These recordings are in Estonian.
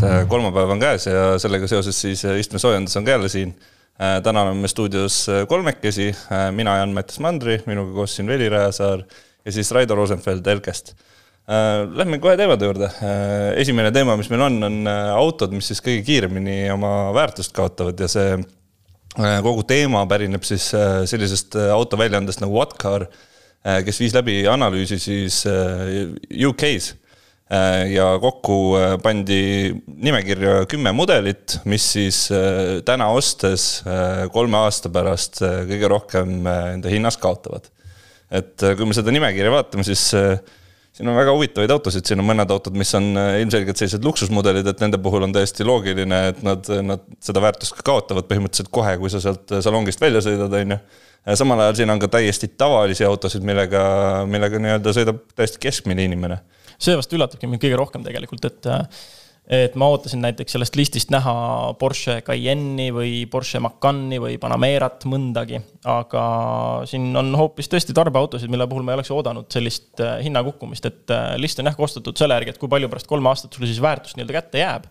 tervist, kolmapäev on käes ja sellega seoses siis istmesoojendus on ka jälle siin. täna oleme stuudios kolmekesi, mina, Jan-Mattias Mandri, minuga koos siin Veli Rajasaar ja siis Raido Rosenfeld Elkest. Lähme kohe teemade juurde. esimene teema, mis meil on, on autod, mis siis kõige kiiremini oma väärtust kaotavad ja see kogu teema pärineb siis sellisest autoväljaandest nagu Whatcar, kes viis läbi analüüsi siis UK-s Äh, ja kokku äh, pandi nimekirja kümme mudelit, mis siis äh, täna ostes kolme aasta pärast kõige rohkem enda hinnas kaotavad. et kui me seda nimekirja vaatame, siis siin on väga huvitavaid autosid, siin on mõned autod, mis on ilmselgelt sellised luksusmudelid, et nende puhul on täiesti loogiline, et nad, nad seda väärtust ka kaotavad põhimõtteliselt kohe, kui sa sealt salongist välja sõidad, on ju. samal ajal siin on ka täiesti tavalisi autosid, millega, millega nii-öelda sõidab täiesti keskmine inimene see vast üllatabki mind kõige rohkem tegelikult, et et ma ootasin näiteks sellest listist näha Porsche Cayenne'i või Porsche Macani või Panamerat, mõndagi. aga siin on hoopis tõesti tarbeautosid, mille puhul ma ei oleks oodanud sellist äh, hinnakukkumist, et äh, list on jah koostatud selle järgi, et kui palju pärast kolme aastat sulle siis väärtust nii-öelda kätte jääb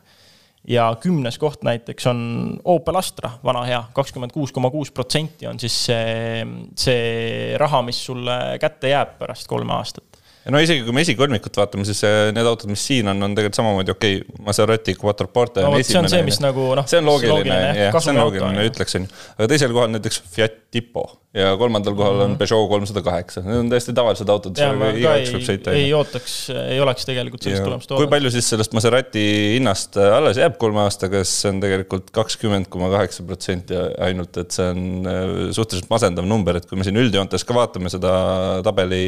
ja kümnes koht näiteks on Opel Astra, vana hea, kakskümmend kuus koma kuus protsenti on siis see, see raha, mis sulle kätte jääb pärast kolme aastat ja no isegi kui me esikolmikut vaatame, siis äh, need autod, mis siin on, on tegelikult samamoodi okei okay,, Maserati Quattroporte no, see on see, mis nagu noh. see on loogiline, jah, see on loogiline, ütleks on ju. aga teisel kohal näiteks Fiat Tipo ja kolmandal kohal mm -hmm. on mhm. Peugeot kolmsada kaheksa, need on täiesti tavalised autod. igaüks võib sõita. ei ootaks, ei oleks tegelikult sellist tulemust kui palju siis sellest Maserati hinnast äh, alles jääb kolme aastaga, siis see on tegelikult kakskümmend koma kaheksa protsenti ainult, et see on äh, suhteliselt masendav number, et kui me siin üldjoontes ka vaatame seda tabeli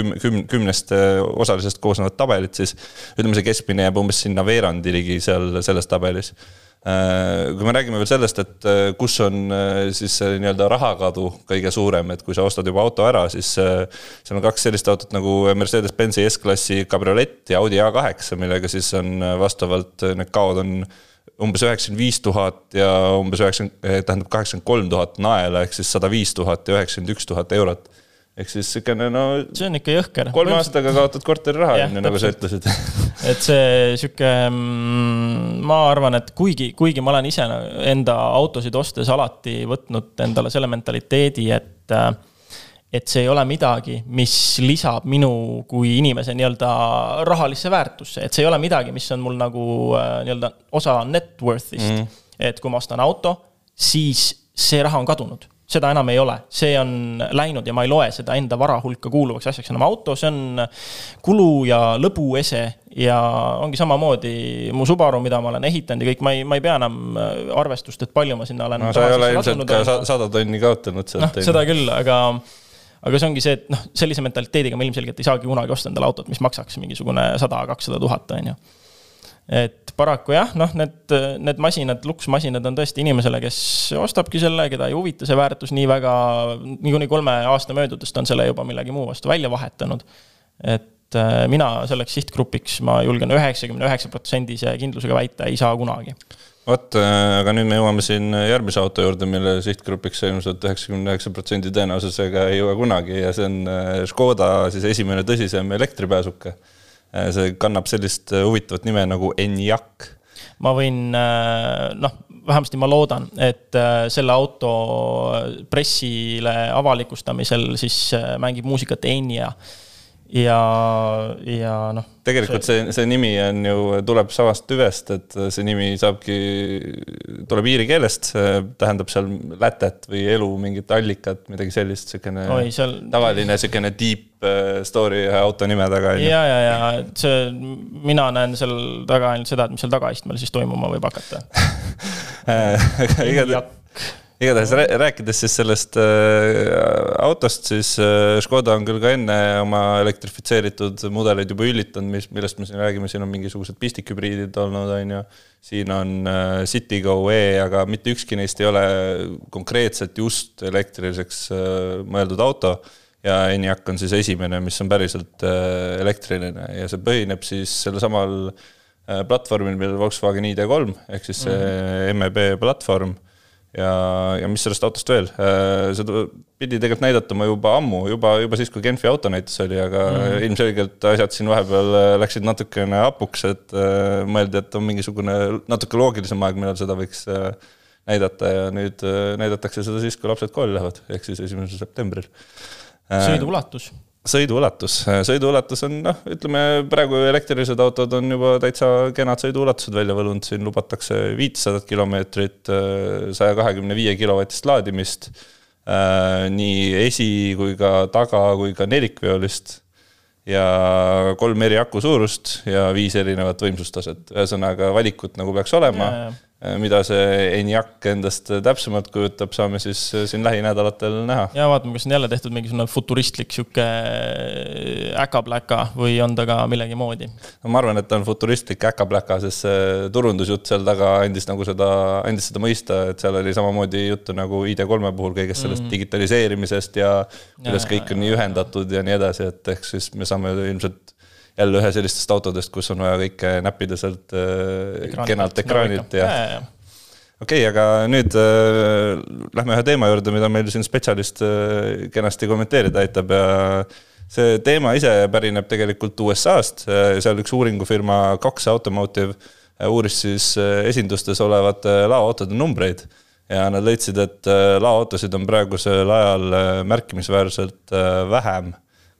küm-, küm-, kümnest osalisest koosnevat tabelit, siis ütleme, see keskmine jääb umbes sinna veerandi ligi seal selles tabelis. Äh, kui me räägime veel sellest, et äh, kus on äh, siis see nii-öelda rahakadu kõige suurem, et kui sa ostad juba auto ära, siis seal on kaks sellist autot nagu Mercedes-Benzi S-klassi kabriolett ja Audi A8, millega siis on vastavalt need kaod on umbes üheksakümmend viis tuhat ja umbes üheksakümmend, tähendab kaheksakümmend kolm tuhat naela ehk siis sada viis tuhat ja üheksakümmend üks tuhat eurot ehk siis siukene no. see on ikka jõhker. kolme aastaga kaotad korteri raha, on ju, nagu sa ütlesid et see sihuke, mm, ma arvan, et kuigi, kuigi ma olen ise enda autosid ostes alati võtnud endale selle mentaliteedi, et äh, et see ei ole midagi, mis lisab minu kui inimese nii-öelda rahalisse väärtusse, et see ei ole midagi, mis on mul nagu äh, nii-öelda osa net worth'ist mm. -hmm. et kui ma ostan auto, siis see raha on kadunud seda enam ei ole, see on läinud ja ma ei loe seda enda vara hulka kuuluvaks asjaks enam. auto, see on kulu ja lõbu ese ja ongi samamoodi mu Subaru, mida ma olen ehitanud ja kõik, ma ei, ma ei pea enam arvestust, et palju ma sinna olen. no sa ei ole ilmselt ka sada tonni kaotanud sealt. noh, seda küll, aga aga see ongi see, et noh, sellise mentaliteediga ma ilmselgelt ei saagi kunagi osta endale autot, mis maksaks mingisugune sada, kakssada tuhat, on ju et paraku jah, noh, need, need masinad, luksmasinad on tõesti inimesele, kes ostabki selle, keda ei huvita see väärtus nii väga, niikuinii kolme aasta möödudest on selle juba millegi muu vastu välja vahetanud. et äh, mina selleks sihtgrupiks, ma julgen üheksakümne üheksa protsendise kindlusega väita, ei saa kunagi. Vot, äh, aga nüüd me jõuame siin järgmise auto juurde, mille sihtgrupiks ilmselt üheksakümne üheksa protsendi tõenäosusega ei jõua kunagi ja see on äh, Škoda siis esimene tõsisem elektripääsuke see kannab sellist äh, huvitavat nime nagu Enyaq. ma võin, äh, noh, vähemasti ma loodan, et selle auto pressile avalikustamisel siis mängib muusikat Enya ja, ja noh. tegelikult see, see nimi on ju, tuleb samast tüvest, et see nimi saabki, tuleb iiri keelest, tähendab seal lätet või elu, mingit allikat, midagi sellist, siukene seal... tavaline siukene deep äh, story ühe auto nime taga. ja, ja, ja see, mina näen seal taga ainult seda, et mis seal tagaistmel siis toimuma võib hakata igatahes igatahes rääkides siis sellest äh, autost, siis äh, Škoda on küll ka enne oma elektrifitseeritud mudeleid juba üllitanud, mis, millest me siin räägime, siin on mingisugused pistikhübriidid olnud, on ju. siin on äh, Citigo E, aga mitte ükski neist ei ole konkreetselt just elektriliseks äh, mõeldud auto ja ENIAC on siis esimene, mis on päriselt äh, elektriline ja see põhineb siis sellel samal äh, platvormil, millel Volkswagen ID3 ehk siis see mm -hmm. MEB platvorm ja, ja mis sellest autost veel, äh, seda pidi tegelikult näidatama juba ammu, juba, juba siis, kui Genfi autonäitus oli, aga mm -hmm. ilmselgelt asjad siin vahepeal äh, läksid natukene hapuks, et äh, mõeldi, et on mingisugune natuke loogilisem aeg, millal seda võiks näidata ja nüüd näidatakse seda siis, kui lapsed kooli lähevad, ehk siis esimesel septembril. sõidu ulatus sõiduulatus, sõiduulatus on noh, ütleme praegu elektrilised autod on juba täitsa kenad sõiduulatused välja võlunud, siin lubatakse viitesadat kilomeetrit, saja kahekümne viie kilovatist laadimist. nii esi kui ka taga kui ka nelikveolist ja kolm eri aku suurust ja viis erinevat võimsustaset, ühesõnaga valikut nagu peaks olema. Äh, mida see ENIAC endast täpsemalt kujutab, saame siis äh, siin lähinädalatel näha. ja vaatame, kas on jälle tehtud mingisugune futuristlik sihuke äh, äka-pläka või on ta ka millegi moodi? no ma arvan, et ta on futuristlik äka-pläka, sest see turundusjutt seal taga andis nagu seda, andis seda mõista, et seal oli samamoodi juttu nagu ID3-e puhul kõigest sellest mm -hmm. digitaliseerimisest ja kuidas ja, kõik on nii ühendatud ja nii edasi, et ehk siis me saame ilmselt jälle ühe sellistest autodest, kus on vaja kõike näppida sealt äh, Ekraani kenalt ekraanilt ja, ja, okei okay,, aga nüüd äh, lähme ühe teema juurde, mida meil siin spetsialist äh, kenasti kommenteerida aitab ja see teema ise pärineb tegelikult USA-st, seal üks uuringufirma Cox Automotive äh, uuris siis äh, esindustes olevate laoautode numbreid. Ja nad leidsid, et laoautosid on praegusel ajal märkimisväärselt vähem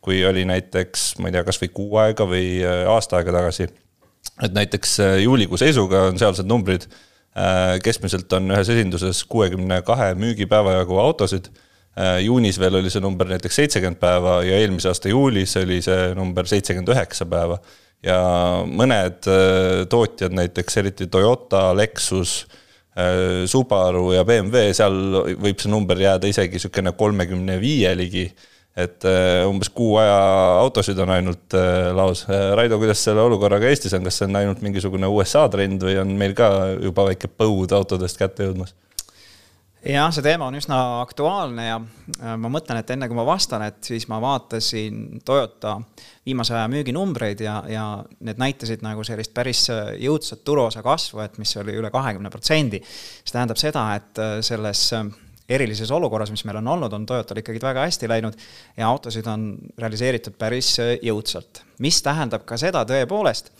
kui oli näiteks, ma ei tea, kasvõi kuu aega või äh, aasta aega tagasi. et näiteks äh, juulikuu seisuga on sealsed numbrid, äh, keskmiselt on ühes esinduses kuuekümne kahe müügipäeva jagu autosid. juunis veel oli see number näiteks seitsekümmend päeva ja eelmise aasta juulis oli see number seitsekümmend üheksa päeva. ja mõned tootjad, näiteks eriti Toyota, Lexus Subaru ja BMW, seal võib see number jääda isegi niisugune kolmekümne viie ligi et äh, umbes kuu aja autosid on ainult äh, laos. Äh, Raido, kuidas selle olukorraga Eestis on, kas see on ainult mingisugune USA trend või on meil ka juba väike põud autodest kätte jõudmas? jah, see teema on üsna aktuaalne ja ma mõtlen, et enne kui ma vastan, et siis ma vaatasin Toyota viimase aja müüginumbreid ja, ja need näitasid nagu sellist päris jõudsat turuosa kasvu, et mis oli üle kahekümne protsendi. see tähendab seda, et selles erilises olukorras, mis meil on olnud, on Toyotal ikkagi väga hästi läinud ja autosid on realiseeritud päris äh, jõudsalt. mis tähendab ka seda tõepoolest,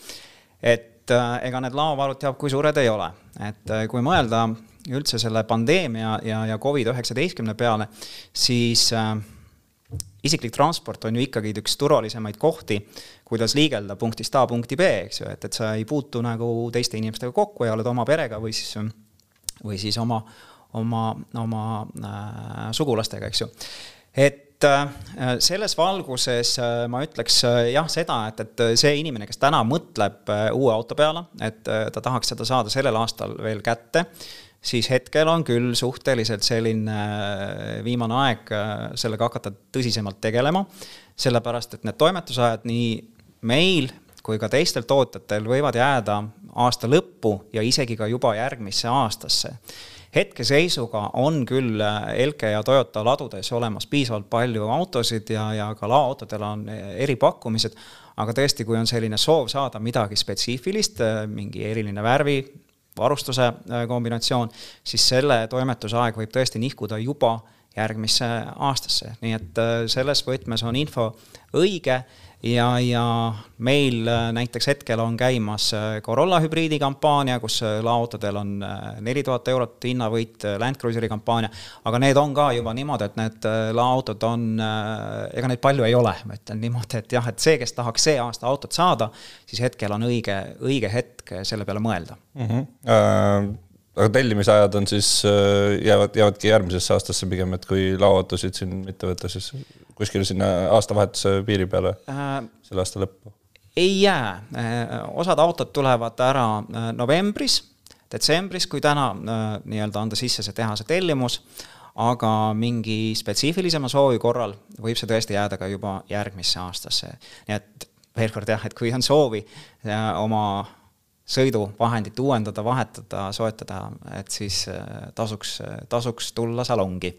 et äh, ega need laovarud teab, kui suured ei ole, et äh, kui mõelda üldse selle pandeemia ja, ja Covid-19 peale, siis äh, isiklik transport on ju ikkagi üks turvalisemaid kohti, kuidas liigelda punktist A punkti B, eks ju, et, et sa ei puutu nagu teiste inimestega kokku ja oled oma perega või siis, või siis oma, oma, oma äh, sugulastega, eks ju. et äh, selles valguses äh, ma ütleks äh, jah, seda, et, et see inimene, kes täna mõtleb äh, uue auto peale, et äh, ta tahaks seda saada sellel aastal veel kätte, siis hetkel on küll suhteliselt selline viimane aeg sellega hakata tõsisemalt tegelema, sellepärast et need toimetusajad nii meil kui ka teistel tootjatel võivad jääda aasta lõppu ja isegi ka juba järgmisse aastasse hetkeseisuga on küll Elke ja Toyota ladudes olemas piisavalt palju autosid ja, ja ka laoautodel on eripakkumised, aga tõesti, kui on selline soov saada midagi spetsiifilist, mingi eriline värvi, varustuse äh, kombinatsioon, siis selle toimetusaeg võib tõesti nihkuda juba järgmisse aastasse, nii et äh, selles võtmes on info õige ja, ja meil äh, näiteks hetkel on käimas äh, Corolla hübriidi kampaania, kus äh, laoautodel on neli tuhat eurot hinnavõit, Land Cruiseri kampaania, aga need on ka juba niimoodi, et need laoautod on, ega neid palju ei ole, ma ütlen niimoodi, et jah, et see, kes tahaks see aasta autot saada, siis hetkel on õige, õige hetk selle peale mõelda mm. -hmm. Uh aga tellimisajad on siis, jäävad, jäävadki järgmisesse aastasse pigem, et kui laoautosid siin mitte võtta, siis kuskile sinna aastavahetuse piiri peale äh,, selle aasta lõppu? ei jää, äh, osad autod tulevad ära äh, novembris, detsembris, kui täna nii-öelda anda sisse see tehase tellimus, aga mingi spetsiifilisema soovi korral võib see tõesti jääda ka juba järgmisse aastasse. nii et veel kord jah, et kui on soovi oma sõiduvahendit uuendada, vahetada, soetada, et siis tasuks, tasuks tulla salongi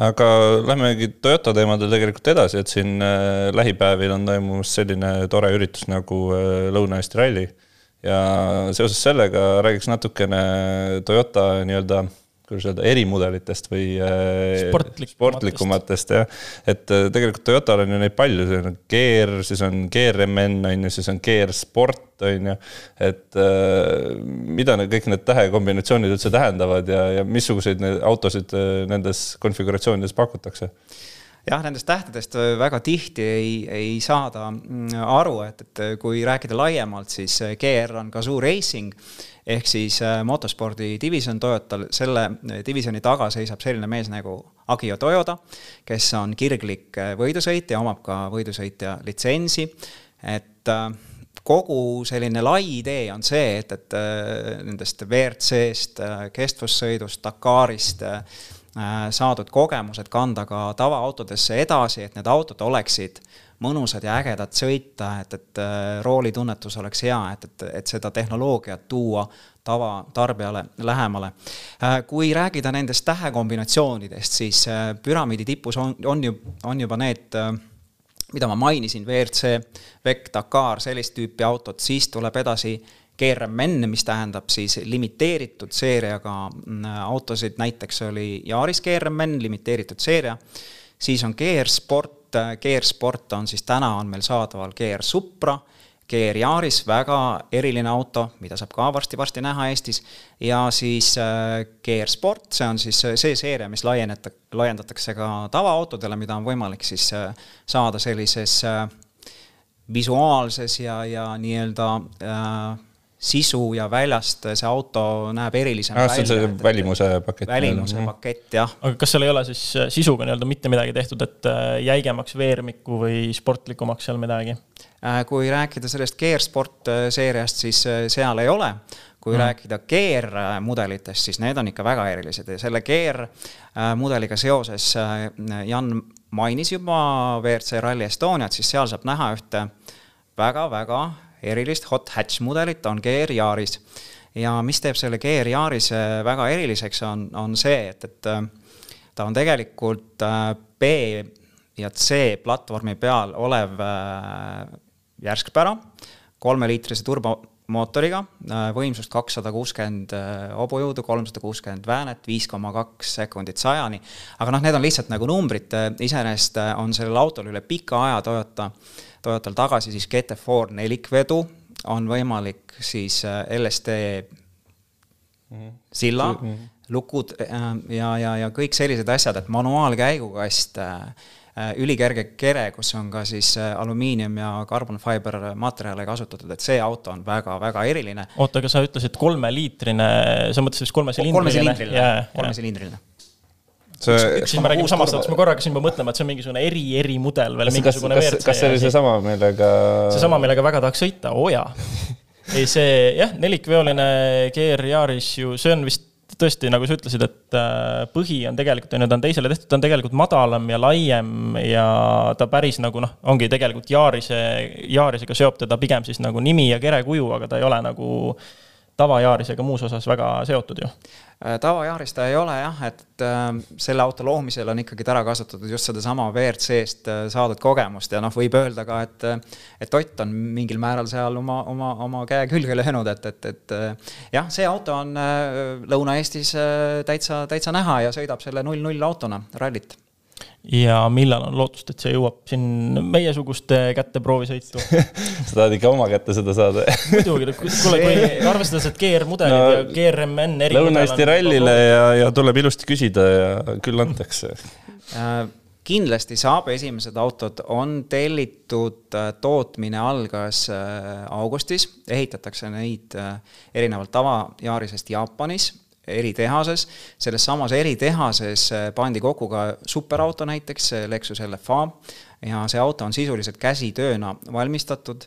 aga lähmegi Toyota teemadel tegelikult edasi, et siin äh, lähipäevil on toimumas selline tore üritus nagu äh, Lõuna-Eesti ralli. ja seoses sellega räägiks natukene Toyota nii-öelda kuidas öelda, erimudelitest või äh, Sportlik sportlikumatest jah. et äh, tegelikult Toyotal on ju neid palju, see on GR, siis on GRMN on ju, siis on GR Sport on ju. et äh, mida need kõik need tähekombinatsioonid üldse tähendavad ja, ja missuguseid autosid nendes konfiguratsioonides pakutakse? jah, nendest tähtedest väga tihti ei, ei saada mm, aru, et, et kui rääkida laiemalt, siis GR on Gazoo Racing ehk siis äh, motospordi divisjon Toyotal, selle äh, divisjoni taga seisab selline mees nagu Akio Toyoda, kes on kirglik äh, võidusõitja, omab ka võidusõitja litsentsi, et kogu selline lai idee on see, et, et nendest WRC-st, kestvussõidust, Dakarist saadud kogemused kanda ka tavaautodesse edasi, et need autod oleksid mõnusad ja ägedad sõita, et, et äh, roolitunnetus oleks hea, et, et, et seda tehnoloogiat tuua tavatarbijale lähemale. Äh, kui rääkida nendest tähekombinatsioonidest, siis äh, püramiidi tipus on, on ju, on juba need mida ma mainisin, WRC, VEC, Dakar, sellist tüüpi autod, siis tuleb edasi GRMN, mis tähendab siis limiteeritud seeriaga mm, autosid, näiteks oli Yaris GRMN, limiteeritud seeria, siis on GR Sport, GR Sport on siis täna on meil saadaval GR Supra, GR Yaris, väga eriline auto, mida saab ka varsti-varsti näha Eestis, ja siis äh, GR Sport, see on siis äh, see seeria, mis laieneta-, laiendatakse ka tavaautodele, mida on võimalik siis äh, saada sellises visuaalses ja, ja nii-öelda äh, sisu ja väljast see auto näeb erilisem ah, välja. see on see välimuse pakett. välimuse mm -hmm. pakett, jah. aga kas seal ei ole siis äh, sisuga nii-öelda mitte midagi tehtud, et äh, jäigemaks veermikku või sportlikumaks seal midagi? Äh, kui rääkida sellest Gear Sport seeriast, siis seal ei ole. kui mm. rääkida Gear mudelitest, siis need on ikka väga erilised ja selle Gear mudeliga seoses Jan mainis juba WRC Rally Estoniat, siis seal saab näha ühte väga-väga erilist hot hatch mudelit, on GR Yaris. ja mis teeb selle GR Yarise väga eriliseks, on, on see, et, et äh, ta on tegelikult äh, B ja C platvormi peal olev äh, järskpära, kolmeliitrise turbomootoriga, võimsust kakssada kuuskümmend hobujõudu, kolmsada kuuskümmend väänet, viis koma kaks sekundit sajani. aga noh, need on lihtsalt nagu numbrid, iseenesest on sellel autol üle pika aja Toyota äh, Toyotal tagasi siis GT4 nelikvedu, on võimalik siis äh, LSD mm -hmm. silla mm, -hmm. lukud äh, ja, ja, ja kõik sellised asjad, et manuaalkäigukast, äh, ülikerge kere, kus on ka siis alumiinium ja carbon fiber materjale kasutatud, et see auto on väga-väga eriline. oota, aga sa ütlesid kolmeliitrine, sa mõtlesid vist kolmesilindriline? kolmesilindriline, kolmesilindriline see siis me räägime samast autost, ma korra hakkasin juba mõtlema, et see on mingisugune eri, erimudel veel, mingisugune kas, kas, kas see oli seesama, millega? seesama, millega väga tahaks sõita, oo oh, jaa. ei, see jah, nelikveoline GR Yaris ju, see on vist tõesti, nagu sa ütlesid, et äh, põhi on tegelikult, on ju, ta on teisele tehtud, ta on tegelikult madalam ja laiem ja ta päris nagu noh, ongi tegelikult Yarise, Yarisega seob teda pigem siis nagu nimi ja kerekuju, aga ta ei ole nagu tavajaarisega muus osas väga seotud ju? Äh, tavajaaris ta ei ole jah, et äh, selle auto loomisel on ikkagi ära kasutatud just sedasama WRC-st äh, saadud kogemust ja noh, võib öelda ka, et et Ott on mingil määral seal oma, oma, oma käe külge löönud, et, et, et jah, see auto on Lõuna-Eestis täitsa, täitsa näha ja sõidab selle null-null autona rallit ja millal on lootust, et see jõuab siin meiesuguste kätte proovisõitu? Sa tahad ikka oma kätte seda saada. Muidugi, kuule, kui arvestades, et GR-mudelid no, ja GRMN Lõuna-Eesti rallile ja, ja tuleb ilusti küsida ja küll antakse. Äh, kindlasti saab, esimesed autod on tellitud, äh, tootmine algas äh, augustis, ehitatakse neid erinevalt tavajaarisest Jaapanis eritehases, selles samas eritehases pandi kokku ka superauto näiteks, Lexus LFA, ja see auto on sisuliselt käsitööna valmistatud,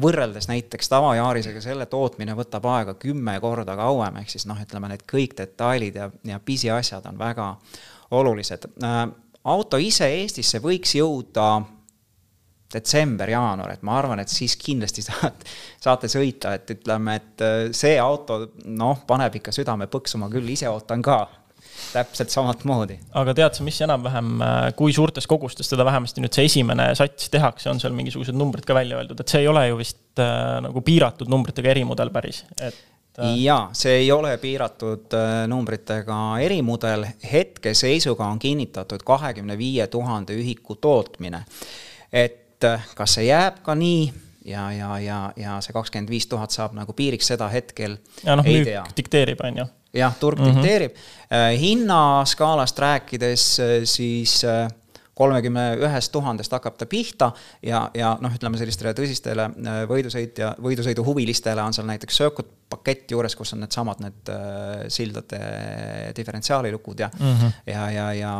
võrreldes näiteks tavajaarisega selle tootmine võtab aega kümme korda kauem, ehk siis noh, ütleme need kõik detailid ja, ja pisiasjad on väga olulised. auto ise Eestisse võiks jõuda detsember-jaanuar, et ma arvan, et siis kindlasti saate, saate sõita, et ütleme, et äh, see auto noh, paneb ikka südame põksuma küll, ise ootan ka täpselt samamoodi. aga tead sa, mis enam-vähem, äh, kui suurtes kogustes teda vähemasti nüüd see esimene sats tehakse, on seal mingisugused numbrid ka välja öeldud, et see ei ole ju vist äh, nagu piiratud numbritega erimudel päris, et äh, jaa, see ei ole piiratud numbritega erimudel, hetkeseisuga on kinnitatud kahekümne viie tuhande ühiku tootmine. et kas see jääb ka nii ja, ja, ja, ja see kakskümmend viis tuhat saab nagu piiriks, seda hetkel ja noh, müük dikteerib, on ju. jah, turg mm -hmm. dikteerib. Äh, hinnaskaalast rääkides, äh, siis kolmekümne ühest tuhandest hakkab ta pihta ja, ja noh, ütleme sellistele tõsistele äh, võidusõitja, võidusõiduhuvilistele on seal näiteks Circuit pakett juures, kus on needsamad need äh, sildade diferentsiaalilukud ja mm, -hmm. ja, ja, ja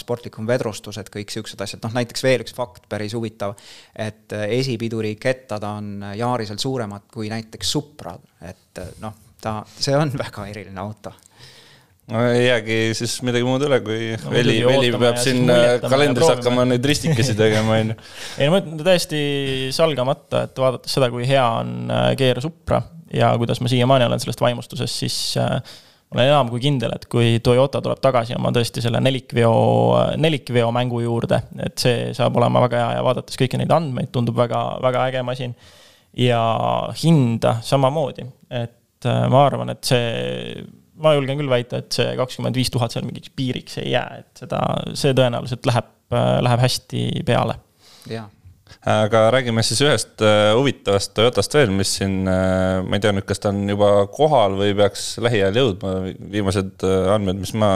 sportlikum vedrustused, kõik siuksed asjad, noh näiteks veel üks fakt, päris huvitav, et äh, esipiduri kettad on jaariselt suuremad kui näiteks Supra, et noh, ta, see on väga eriline auto no ei jäägi siis midagi muud üle, kui no, Veli, Veli peab siin äh, kalendris hakkama neid ristikesi tegema, on ju. ei no ma ütlen täiesti salgamata, et vaadates seda, kui hea on äh, GR Supra ja kuidas ma siiamaani olen sellest vaimustuses, siis äh, ma olen enam kui kindel, et kui Toyota tuleb tagasi oma tõesti selle nelikveo, nelikveo mängu juurde, et see saab olema väga hea ja vaadates kõiki neid andmeid, tundub väga, väga äge masin. ja hinda samamoodi, et ma arvan, et see ma julgen küll väita, et see kakskümmend viis tuhat seal mingiks piiriks ei jää, et seda, see tõenäoliselt läheb, läheb hästi peale. jaa aga räägime siis ühest äh, huvitavast Toyotast veel, mis siin, äh, ma ei tea nüüd, kas ta on juba kohal või peaks lähiajal jõudma, viimased äh, andmed, mis ma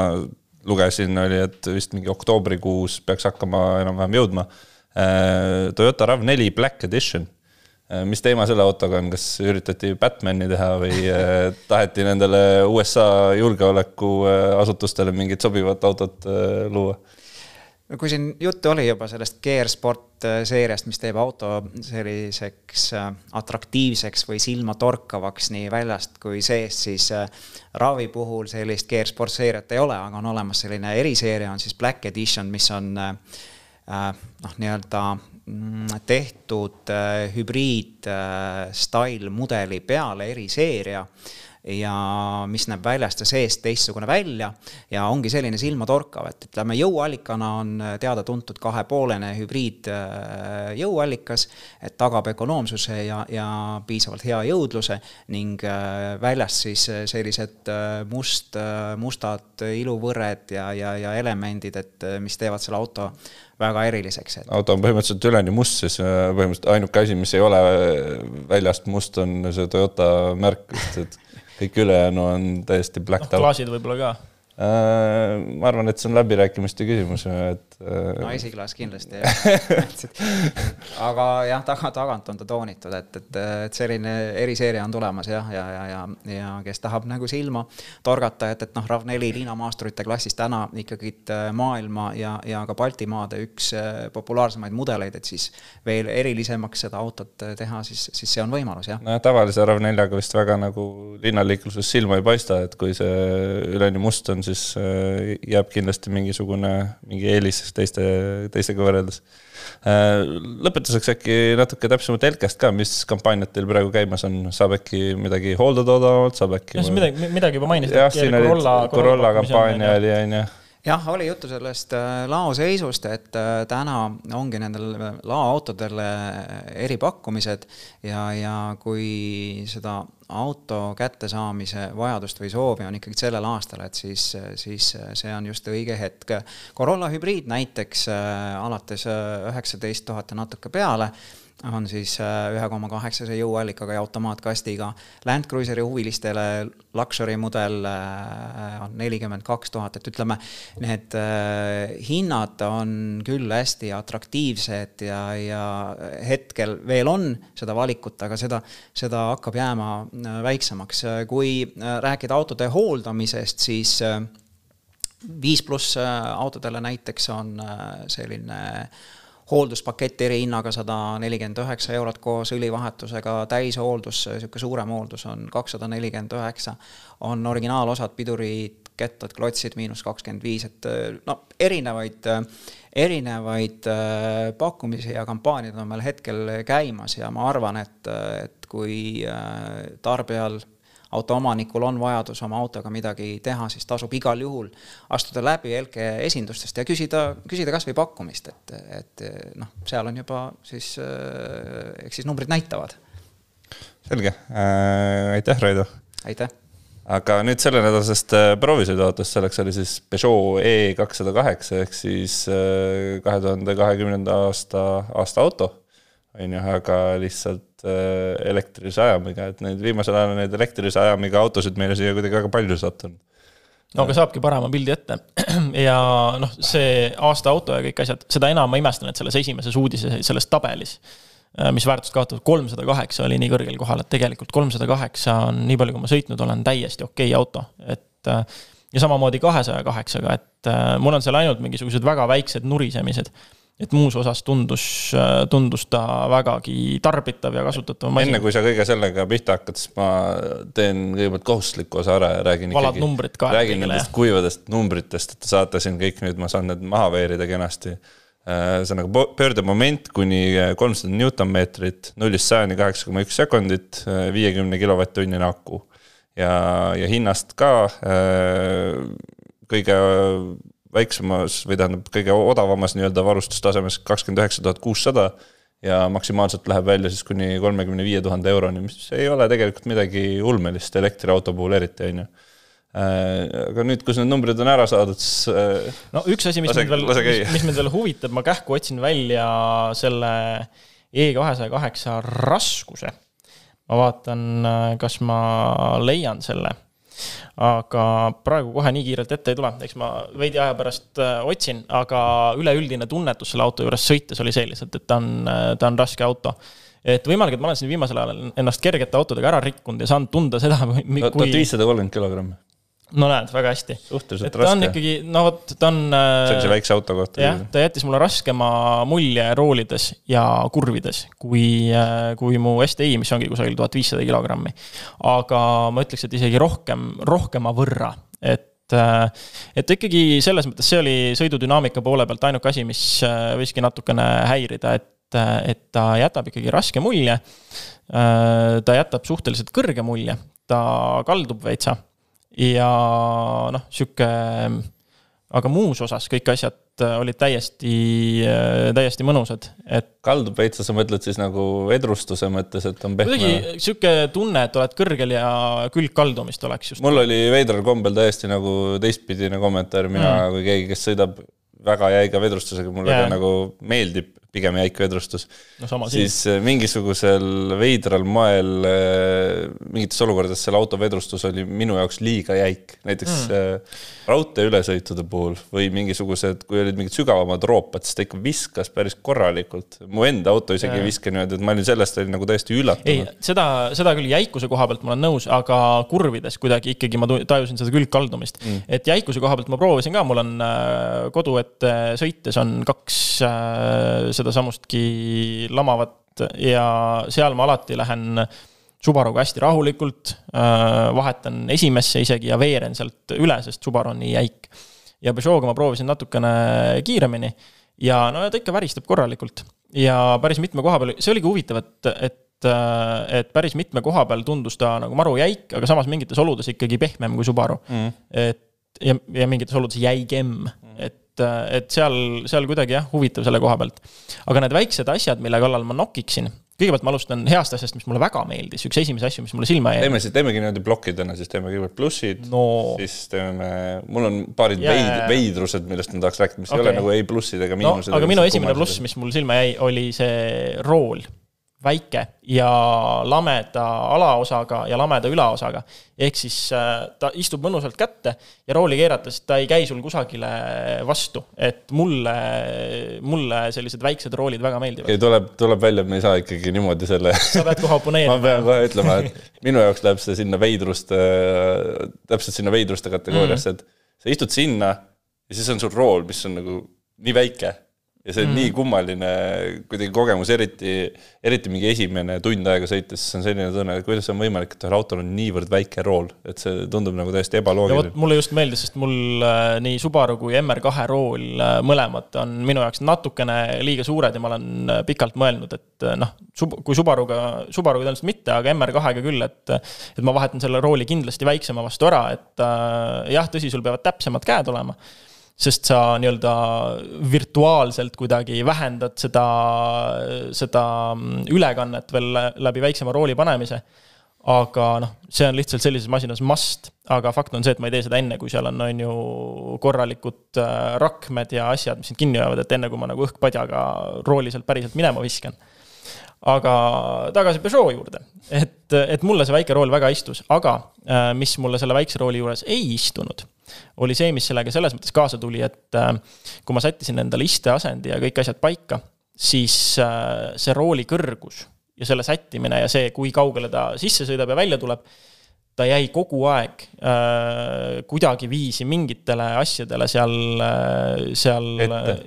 lugesin, oli, et vist mingi oktoobrikuus peaks hakkama enam-vähem jõudma. Toyota RAV4 Black Edition Äh, mis teema selle autoga on, kas üritati Batman'i teha või äh, taheti nendele USA julgeolekuasutustele mingit sobivat autot äh, luua? no kui siin juttu oli juba sellest GR Sport seeriast, mis teeb auto selliseks atraktiivseks või silmatorkavaks nii väljast kui seest, siis Raavi puhul sellist GR Sport seeriat ei ole, aga on olemas selline eriseeria, on siis Black Edition, mis on noh, nii-öelda Mm, tehtud äh, hübriid-style äh, mudeli peale eriseeria ja mis näeb väljast ja seest teistsugune välja ja ongi selline silmatorkav, et ütleme, jõuallikana on teada-tuntud kahepoolene hübriid äh, jõuallikas, et tagab ökonoomsuse ja, ja piisavalt hea jõudluse ning väljast siis sellised must, mustad iluvõrred ja, ja, ja elemendid, et mis teevad selle auto väga eriliseks et.... auto on põhimõtteliselt üleni must, siis äh, põhimõtteliselt ainuke asi, mis ei ole äh, väljast must, on see Toyota märk, et kõik ülejäänu on täiesti blacked no, out. klaasid võib-olla ka ma arvan, et see on läbirääkimiste küsimus, et. Äh, no esiklaas kindlasti aga jah, taga, tagant on ta toonitud, et, et, et selline eriseeria on tulemas jah, ja, ja, ja, ja, ja kes tahab nagu silma torgata, et, et noh, RAV4 liinamaasturite klassis täna ikkagi äh, maailma ja, ja ka Baltimaade üks populaarsemaid mudeleid, et siis veel erilisemaks seda autot teha, siis, siis see on võimalus jah. nojah, tavalise RAV4-ga vist väga nagu linnaliikluses silma ei paista, et kui see üleni must on, siis siis äh, jääb kindlasti mingisugune, mingi eelis teiste, teistega võrreldes. Äh, lõpetuseks äkki natuke täpsemalt Elkast ka, mis kampaaniad teil praegu käimas on, saab äkki midagi hooldada odavamalt, saab äkki? midagi, midagi juba mainisid. jah, siin oli Corolla, Corolla kampaania oli, on ju jah, oli juttu sellest äh, laoseisust, et täna ongi nendel laoautodel eripakkumised ja, ja kui seda auto kättesaamise vajadust või soovi on ikkagi sellel aastal, et siis, siis see on just õige hetk. Corolla hübriid näiteks äh, alates äh, üheksateist tuhat ja natuke peale on siis äh, ühe koma kaheksase jõuallikaga ja automaatkastiga. Land Cruiseri huvilistele luxury mudel äh, on nelikümmend kaks tuhat, et ütleme, need äh, hinnad on küll hästi atraktiivsed ja, ja hetkel veel on seda valikut, aga seda, seda hakkab jääma väiksemaks. kui rääkida autode hooldamisest, siis viis pluss autodele näiteks on selline hoolduspakett erihinnaga sada nelikümmend üheksa eurot koos õlivahetusega, täishooldus, niisugune suurem hooldus on kakssada nelikümmend üheksa. on originaalosad, pidurid, kettad, klotsid miinus kakskümmend viis, et no erinevaid, erinevaid äh, pakkumisi ja kampaaniad on meil hetkel käimas ja ma arvan, et, et kui äh, tarbijal autoomanikul on vajadus oma autoga midagi teha, siis tasub igal juhul astuda läbi Elke esindustest ja küsida, küsida kas või pakkumist, et, et noh, seal on juba siis, eks siis numbrid näitavad. selge äh,, aitäh, Raido! aitäh! aga nüüd sellenädalasest äh, proovisõiduautost, selleks oli siis Peugeot E kakssada kaheksa ehk siis äh, kahe tuhande kahekümnenda aasta, aasta auto, on ju, aga lihtsalt Äh, elektrilise ajamiga, et neid viimasel ajal on neid elektrilise ajamiga autosid meile siia kuidagi väga palju sattunud. no aga saabki parema pildi ette. Ja noh, see aasta auto ja kõik asjad, seda enam ma imestan, et selles esimeses uudises, selles tabelis, äh, mis väärtust kaotab, kolmsada kaheksa oli nii kõrgel kohal, et tegelikult kolmsada kaheksa on, nii palju kui ma sõitnud olen, täiesti okei okay auto, et äh, ja samamoodi kahesaja kaheksaga, et mul on seal ainult mingisugused väga väiksed nurisemised et muus osas tundus, tundus ta vägagi tarbitav ja kasutatav masin. enne kui sa kõige sellega pihta hakkad, siis ma teen kõigepealt kohustusliku osa ära ja räägin valad ikkagi, räägin nendest kuivadest numbritest, et te saate siin kõik nüüd, ma saan need maha veerida kenasti. Äh, see on nagu pöördemoment kuni kolmsada Newtonmeetrit, nullist sajani kaheksa koma üks sekundit, äh, viiekümne kilovatt-tunnine aku. ja, ja hinnast ka äh, kõige väiksemas või tähendab, kõige odavamas nii-öelda varustustasemes kakskümmend üheksa tuhat kuussada ja maksimaalselt läheb välja siis kuni kolmekümne viie tuhande euroni, mis ei ole tegelikult midagi ulmelist elektriauto puhul eriti, on ju äh, aga nüüd, kus need numbrid on ära saadud, siis. Äh, no üks asi, mis mind veel, mis, mis mind veel huvitab, ma kähku otsin välja selle E kahesaja kaheksa raskuse. ma vaatan, äh, kas ma leian selle aga praegu kohe nii kiirelt ette ei tule, eks ma veidi aja pärast äh, otsin, aga üleüldine tunnetus selle auto juures sõites oli see lihtsalt, et ta on, äh, ta on raske auto. Et võimalik, et ma olen siin viimasel ajal ennast kergete autodega ära rikkunud ja saanud tunda seda, tuhat viissada kolmkümmend kilogrammi no näed, väga hästi. suhteliselt raske. ta on ikkagi, no vot, ta on. sellise äh, väikse auto kohta. jah, ta jättis mulle raskema mulje roolides ja kurvides kui, äh, kui mu STi, mis ongi kusagil tuhat viissada kilogrammi. aga ma ütleks, et isegi rohkem, rohkema võrra, et äh, et ikkagi selles mõttes see oli sõidudünaamika poole pealt ainuke asi, mis võiski natukene häirida, et, et ta jätab ikkagi raske mulje. ta jätab suhteliselt kõrge mulje, ta kaldub veitsa ja noh, sihuke, aga muus osas kõik asjad olid täiesti, täiesti mõnusad, et. kaldub veitsa, sa mõtled siis nagu vedrustuse mõttes, et on pehme? kuidagi sihuke tunne, et oled kõrgel ja külgkaldumist oleks just. mul oli veidral kombel täiesti nagu teistpidine kommentaar, mina mm. kui keegi, kes sõidab väga jäiga vedrustusega, mulle yeah. ka nagu meeldib pigem jäik vedrustus no,. siis siin. Äh, mingisugusel veidral moel äh, mingites olukordades selle auto vedrustus oli minu jaoks liiga jäik, näiteks mm. raudtee ülesõitude puhul või mingisugused, kui olid mingid sügavamad roopad, siis ta ikka viskas päris korralikult. mu enda auto isegi ei viska niimoodi, et ma olin sellest olin nagu täiesti üllatunud. ei, seda, seda küll jäikuse koha pealt ma olen nõus, aga kurvides kuidagi ikkagi ma tajusin seda külgkaldumist mm.. et jäikuse koha pealt ma proovisin ka, mul on kodu ette sõites on kaks sedasamustki lamavat ja seal ma alati lähen Subaruga hästi rahulikult, äh, vahetan esimesse isegi ja veeren sealt üle, sest Subaru on nii jäik. ja Peugeot'ga ma proovisin natukene kiiremini ja no ta ikka väristab korralikult. Ja päris mitme koha peal, see oligi huvitav, et, et äh, et päris mitme koha peal tundus ta nagu maru jäik, aga samas mingites oludes ikkagi pehmem kui Subaru. Mm.. et ja, ja mingites oludes jäigem mm., et et, et seal, seal kuidagi jah, huvitav selle koha pealt. aga need väiksed asjad, mille kallal ma nokiksin, kõigepealt ma alustan heast asjast, mis mulle väga meeldis, üks esimesi asju, mis mulle silma jäi. teeme siis, teemegi niimoodi plokkidena, siis teeme kõigepealt plussid no., siis teeme, mul on paarid yeah. veid, veidrused, millest ma tahaks rääkida, mis okay. ei ole nagu ei plussid ega miinused no,. aga minu esimene pluss, mis mul silma jäi, oli see rool väike ja lameda alaosaga ja lameda ülaosaga. ehk siis äh, ta istub mõnusalt kätte ja rooli keerates ta ei käi sul kusagile vastu. et mulle, mulle sellised väiksed roolid väga meeldivad. okay,, tuleb, tuleb välja, et me ei saa ikkagi niimoodi selle sa pead kohe oponeerima ma pean kohe ütlema, et minu jaoks läheb see sinna veidruste, täpselt sinna veidruste kategooriasse mm, -hmm. et sa istud sinna ja siis on sul rool, mis on nagu nii väike ja see on mm. nii kummaline kuidagi kogemus, eriti, eriti mingi esimene tund aega sõites, siis on selline tunne, et kuidas on võimalik, et ühel autol on niivõrd väike rool, et see tundub nagu täiesti ebaloogiline. mulle just meeldis, sest mul äh, nii Subaru kui MR2 rool äh, mõlemad on minu jaoks natukene liiga suured ja ma olen äh, pikalt mõelnud, et noh, kui Subaruga, Subaruga tõenäoliselt mitte, aga MR2-ga küll, et et ma vahetan selle rooli kindlasti väiksema vastu ära, et jah, tõsi, sul peavad täpsemad käed olema sest sa nii-öelda virtuaalselt kuidagi vähendad seda, seda ülekannet veel läbi väiksema rooli panemise. aga noh, see on lihtsalt sellises masinas must, aga fakt on see, et ma ei tee seda enne, kui seal on, on ju korralikud äh, rakmed ja asjad, mis sind kinni hoiavad, et enne kui ma nagu õhkpadjaga rooli sealt päriselt minema viskan aga tagasi Peugeot juurde, et, et mulle see väike rool väga istus, aga äh, mis mulle selle väikse rooli juures ei istunud oli see, mis sellega selles mõttes kaasa tuli, et äh, kui ma sättisin endale isteasendi ja kõik asjad paika, siis äh, see rooli kõrgus ja selle sättimine ja see, kui kaugele ta sisse sõidab ja välja tuleb, ta jäi kogu aeg äh, kuidagiviisi mingitele asjadele seal, äh, seal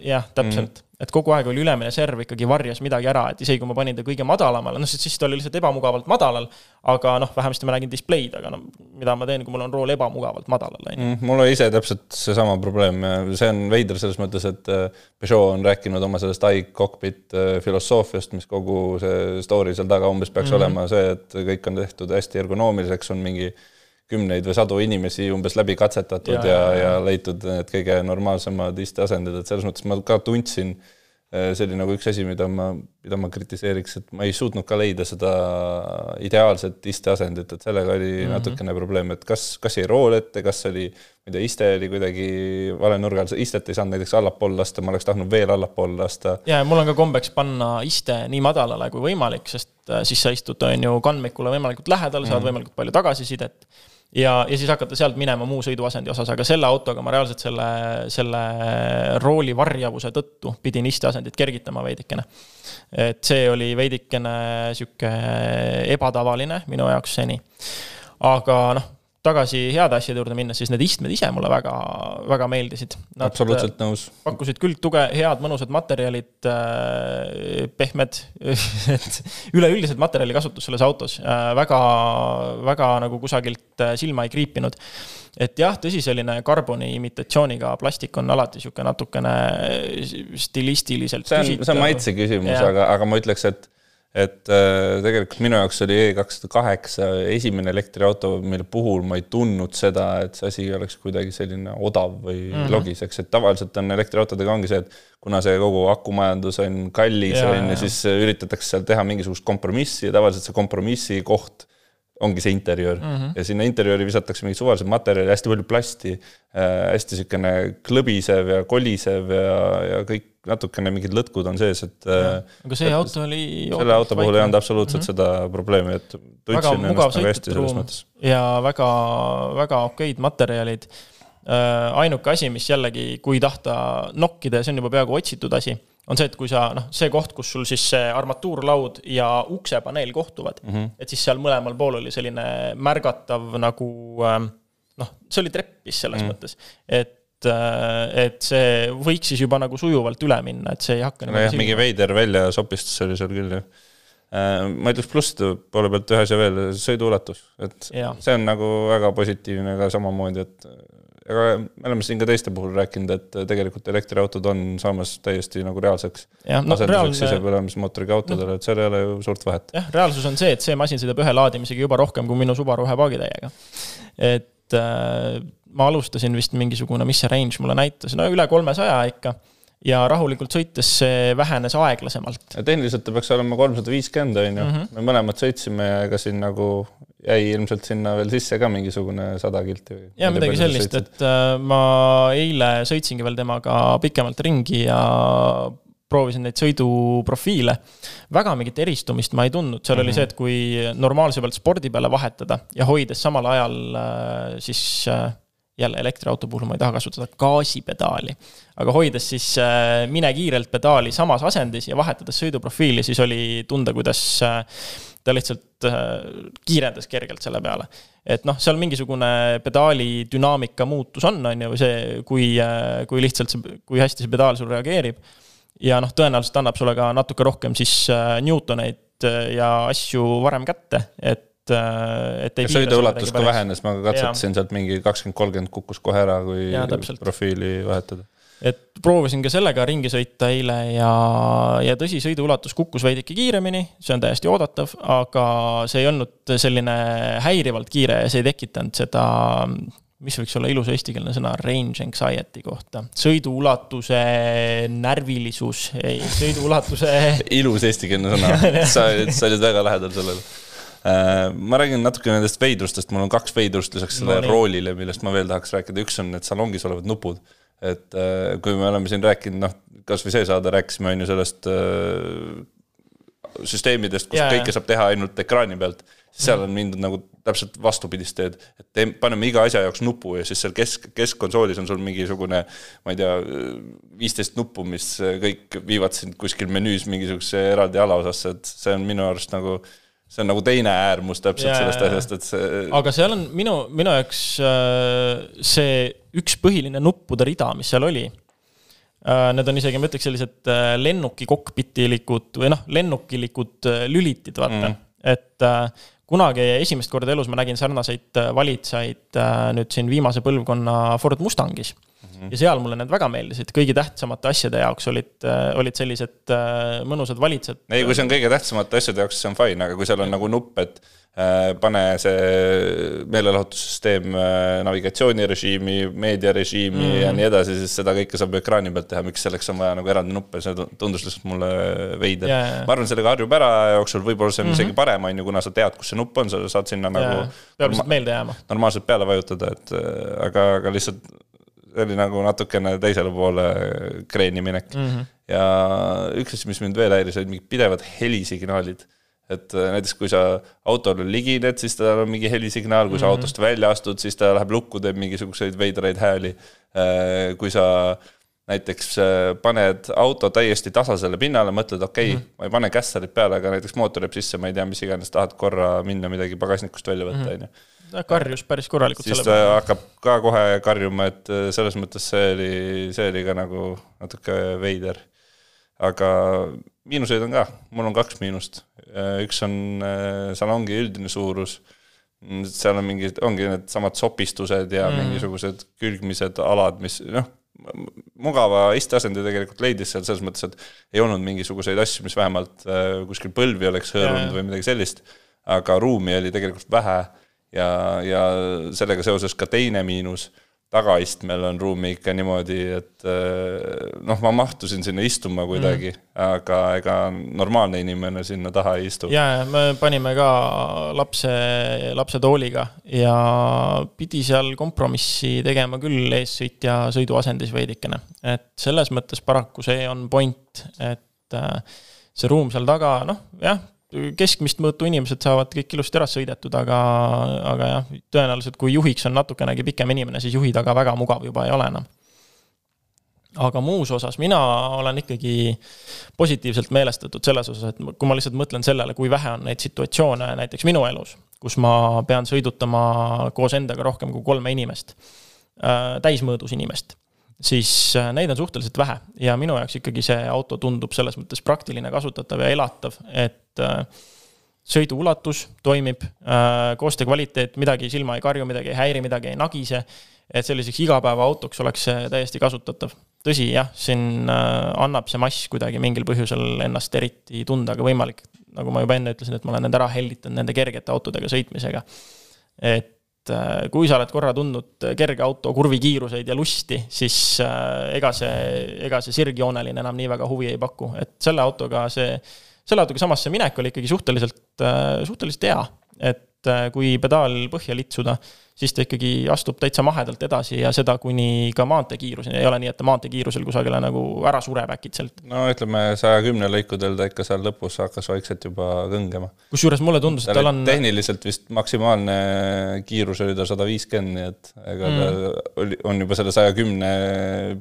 jah, täpselt. Mm et kogu aeg oli ülemine serv ikkagi varjas midagi ära, et isegi kui ma panin ta kõige madalamale, noh, siis ta oli lihtsalt ebamugavalt madalal. aga noh, vähemasti ma nägin displeid, aga no mida ma teen, kui mul on rool ebamugavalt madalal, on ju. Mm, mul oli ise täpselt seesama probleem see on veider selles mõttes, et äh, Peugeot on rääkinud oma sellest iCockpit äh, filosoofiast, mis kogu see story seal taga umbes peaks mm -hmm. olema see, et kõik on tehtud hästi ergonoomiliseks, on mingi kümneid või sadu inimesi umbes läbi katsetatud ja, ja, ja, ja leitud need kõige normaalsemad isteasendid, et selles mõttes ma ka tundsin, eh, see oli nagu üks asi, mida ma, mida ma kritiseeriks, et ma ei suutnud ka leida seda ideaalset isteasendit, et sellega oli mm -hmm. natukene probleem, et kas, kas jäi rool ette, kas oli, ma ei tea, iste oli kuidagi vale nurga all, istet ei saanud näiteks allapoole lasta, ma oleks tahtnud veel allapoole lasta. ja mul on ka kombeks panna iste nii madalale kui võimalik, sest äh, siis sa istud, on ju, kandmikule võimalikult lähedal, saad mm -hmm. võimalikult palju tagasisidet ja, ja siis hakata sealt minema muu sõiduasendi osas, aga selle autoga ma reaalselt selle, selle rooli varjavuse tõttu pidin isteasendit kergitama veidikene. et see oli veidikene sihuke ebatavaline minu jaoks seni. aga noh tagasi heade asjade juurde minnes, siis need istmed ise mulle väga, väga meeldisid. absoluutselt nõus. pakkusid külgtuge, head mõnusad materjalid äh,, pehmed et üleüldised materjalikasutus selles autos äh, väga, väga nagu kusagilt äh, silma ei kriipinud. et jah, tõsi, selline karboni imitatsiooniga plastik on alati niisugune natukene stilistiliselt see on, see on maitse küsimus, aga, aga ma ütleks, et et äh, tegelikult minu jaoks oli E kakssada kaheksa esimene elektriauto, mille puhul ma ei tundnud seda, et see asi oleks kuidagi selline odav või mm -hmm. logiseks, et tavaliselt on elektriautodega ongi see, et kuna see kogu akumajandus on kallis, on ju, siis üritatakse seal teha mingisugust kompromissi ja tavaliselt see kompromissi koht ongi see interjöör mm -hmm. ja sinna interjööri visatakse mingit suvalised materjali, hästi palju plasti äh,, hästi niisugune klõbisev ja kolisev ja, ja kõik natukene mingid lõtkud on sees, et. aga see et, auto oli. selle auto puhul ei olnud absoluutselt mm -hmm. seda probleemi, et tundsin ennast nagu hästi selles mõttes. ja väga, väga okeid materjalid. Äh, ainuke asi, mis jällegi, kui tahta nokkida ja see on juba peaaegu otsitud asi, on see, et kui sa noh, see koht, kus sul siis see armatuurlaud ja uksepaneel kohtuvad mm, -hmm. et siis seal mõlemal pool oli selline märgatav nagu ähm, noh, see oli treppis selles mm -hmm. mõttes, et et, äh, et see võiks siis juba nagu sujuvalt üle minna, et see ei hakka. nojah, mingi veider väljasopistus oli seal küll, jah. Äh, ma ütleks plusside poole pealt ühe asja veel, sõiduulatus, et ja. see on nagu väga positiivne ka samamoodi, et aga me oleme siin ka teiste puhul rääkinud, et tegelikult elektriautod on saamas täiesti nagu reaalseks no, asenduseks sisepõlemismootoriga autodele no,, et seal ei ole ju suurt vahet. jah, reaalsus on see, et see masin sõidab ühe laadimisega juba rohkem kui minu Subaru ühe paagitäiega. et äh, ma alustasin vist mingisugune, mis see range mulle näitas, no üle kolmesaja ikka. ja rahulikult sõites see vähenes aeglasemalt. tehniliselt ta peaks olema kolmsada viiskümmend, on ju, mhm. me mõlemad sõitsime ja ega siin nagu jäi ilmselt sinna veel sisse ka mingisugune sada kilti või? jaa, midagi sellist, et äh, ma eile sõitsingi veel temaga pikemalt ringi ja proovisin neid sõiduprofiile. väga mingit eristumist ma ei tundnud, seal mm -hmm. oli mhm. see, et kui normaalse pealt spordi peale vahetada ja hoides samal ajal äh, siis äh, jälle elektriauto puhul ma ei taha kasutada gaasipedaali. aga hoides siis äh, mine kiirelt pedaali samas asendis ja vahetades sõiduprofiili, siis oli tunda, kuidas äh, ta lihtsalt äh, kiirendas kergelt selle peale. et noh, seal mingisugune pedaali dünaamika muutus on, on ju, see, kui, kui lihtsalt see, kui hästi see pedaal sul reageerib. ja noh, tõenäoliselt annab sulle ka natuke rohkem siis Newtoneid ja asju varem kätte, et et ei. sõiduulatus ka vähenes, ma katsetasin sealt mingi kakskümmend, kolmkümmend kukkus kohe ära, kui ja, profiili vahetada. Et proovisin ka sellega ringi sõita eile ja, ja tõsi, sõiduulatus kukkus veidike kiiremini, see on täiesti oodatav, aga see ei olnud selline häirivalt kiire ja see ei tekitanud seda, mis võiks olla ilus eestikeelne sõna, range anxiety kohta. sõiduulatuse närvilisus, ei, sõiduulatuse ilus eestikeelne sõna. Sa, sa olid väga lähedal sellele. äh, ma räägin natuke nendest veidrustest, mul on kaks veidrust lisaks sellele no, roolile, millest ma veel tahaks rääkida, üks on need salongis olevad nupud. Et äh, kui me oleme siin rääkinud, noh, kasvõi see saade rääkisime, on ju, sellest äh, süsteemidest, kus yeah, kõike saab teha ainult ekraani pealt, siis seal on mindud nagu täpselt vastupidist teed, et te, paneme iga asja jaoks nupu ja siis seal kesk, keskkonsoolis on sul mingisugune, ma ei tea, viisteist nuppu, mis kõik viivad sind kuskil menüüs mingisugusesse eraldi alaosasse, et see on minu arust nagu see on nagu teine äärmus täpselt yeah, sellest asjast, et see. aga seal on minu, minu jaoks äh, see üks põhiline nuppude rida, mis seal oli. Äh, need on isegi, ma ütleks, sellised äh, lennuki kokpitilikud või noh, lennukilikud lülitid, vaata mm., et kunagi esimest korda elus ma nägin sarnaseid valitsejaid nüüd siin viimase põlvkonna Ford Mustangis. Ja seal mulle need väga meeldisid, kõigi tähtsamate asjade jaoks olid, olid sellised mõnusad valitsejad. ei, kui see on kõige tähtsamate asjade jaoks, siis on fine, aga kui seal on nagu nupp, et Äh, pane see meelelahutussüsteem äh, navigatsioonirežiimi, meediarežiimi mm. ja nii edasi, siis seda kõike saab ekraani pealt teha, miks selleks on vaja nagu eraldi nuppe, see tundus lihtsalt mulle veider yeah.. ma arvan, sellega harjub ära jooksul, võib-olla see on mm -hmm. isegi parem, on ju, kuna sa tead, kus see nupp on, sa saad sinna yeah. nagu. peab lihtsalt meelde jääma. normaalselt peale vajutada, et äh, aga, aga lihtsalt see oli nagu natukene teisele poole kreeni minek mm. -hmm. ja üks asi, mis mind veel häiris, olid mingid pidevad helisignaalid et äh, näiteks kui sa autole ligined, siis tal on mingi helisignaal, kui sa mm -hmm. autost välja astud, siis ta läheb lukku, teeb mingisuguseid veidraid hääli. Äh, kui sa näiteks äh, paned auto täiesti tasasele pinnale, mõtled, okei okay, mm, -hmm. ma ei pane kässarit peale, aga näiteks mootor jääb sisse, ma ei tea, mis iganes, tahad korra minna midagi pagasnikust välja võtta, mhm. on ju. Karjus päris korralikult siis ta peale. hakkab ka kohe karjuma, et selles mõttes see oli, see oli ka nagu natuke veider. aga miinuseid on ka, mul on kaks miinust Äh, üks on äh, salongi üldine suurus, seal on mingid, ongi needsamad sopistused ja mm. mingisugused külgmised alad, mis noh, mugava isteasendi tegelikult leidis seal selles mõttes, et ei olnud mingisuguseid asju, mis vähemalt äh, kuskil põlvi oleks hõõrunud või midagi sellist, aga ruumi oli tegelikult vähe ja, ja sellega seoses ka teine miinus tagaistmel on ruumi ikka niimoodi, et eh, noh, ma mahtusin sinna istuma kuidagi mm., aga ega normaalne inimene sinna taha ei istu. ja, ja me panime ka lapse, lapse tooliga ja pidi seal kompromissi tegema küll eessõitja sõiduasendis veidikene. et selles mõttes paraku see on point, et eh, see ruum seal taga, noh, jah, keskmist mõõtu inimesed saavad kõik ilusti ära sõidetud, aga, aga jah, tõenäoliselt kui juhiks on natukenegi pikem inimene, siis juhi taga väga mugav juba ei ole enam. aga muus osas mina olen ikkagi positiivselt meelestatud selles osas, et kui ma lihtsalt mõtlen sellele, kui vähe on neid situatsioone näiteks minu elus, kus ma pean sõidutama koos endaga rohkem kui kolme inimest äh,, täismõõdus inimest siis äh, neid on suhteliselt vähe ja minu jaoks ikkagi see auto tundub selles mõttes praktiline, kasutatav ja elatav, et äh, sõidu ulatus toimib, äh, koostöö kvaliteet, midagi silma ei karju, midagi ei häiri, midagi ei nagise. et selliseks igapäevaautoks oleks see täiesti kasutatav. tõsi, jah, siin annab see mass kuidagi mingil põhjusel ennast eriti tunda, aga võimalik, nagu ma juba enne ütlesin, et ma olen need ära hellitanud nende kergete autodega sõitmisega. et Äh, kui sa oled korra tundnud kerge auto kurvikiiruseid ja lusti, siis äh, ega see, ega see sirgjooneline enam nii väga huvi ei paku, et selle autoga see, selle autoga samas see minek oli ikkagi suhteliselt, äh, suhteliselt hea. et kui pedaal põhja litsuda, siis ta ikkagi astub täitsa mahedalt edasi ja seda kuni ka maanteekiiruseni, ei ole nii, et ta maanteekiirusel kusagile nagu ära sureb äkitselt. no ütleme, saja kümne lõikudel ta ikka seal lõpus hakkas vaikselt juba kõngema. kusjuures mulle tundus, et tal on tehniliselt vist maksimaalne kiirus oli tal sada viiskümmend, nii et ega mm. ta oli, on juba selle saja kümne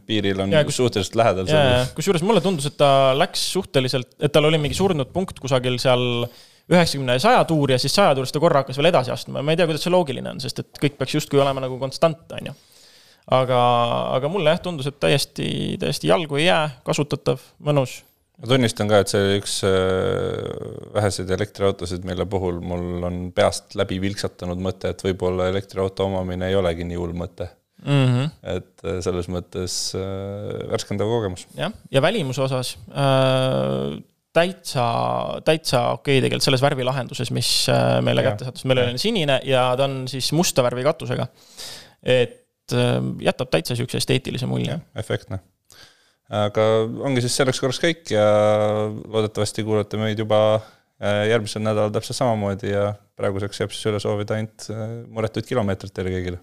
piiril on ja, kus, suhteliselt lähedal. kusjuures mulle tundus, et ta läks suhteliselt, et tal oli mingi surnud punkt kusagil seal üheksakümne ja saja tuuri ja siis saja tuurist ta korra hakkas veel edasi astuma ja ma ei tea, kuidas see loogiline on, sest et kõik peaks justkui olema nagu konstant, on ju. aga, aga mulle jah, tundus, et täiesti, täiesti jalgu ei jää, kasutatav, mõnus. ma tunnistan ka, et see üks äh, väheseid elektriautosid, mille puhul mul on peast läbi vilksatanud mõte, et võib-olla elektriauto omamine ei olegi nii hull mõte Mm -hmm. et äh, selles mõttes äh, värskendav kogemus. jah, ja välimuse osas äh, täitsa, täitsa okei okay tegelikult selles värvilahenduses, mis äh, meile kätte sattus, meil oli sinine ja ta on siis musta värvi katusega. et äh, jätab täitsa niisuguse esteetilise mulje. efektne. aga ongi siis selleks korraks kõik ja loodetavasti kuulete meid juba äh, järgmisel nädalal täpselt samamoodi ja praeguseks jääb siis üle soovida ainult muretuid kilomeetreid teile kõigile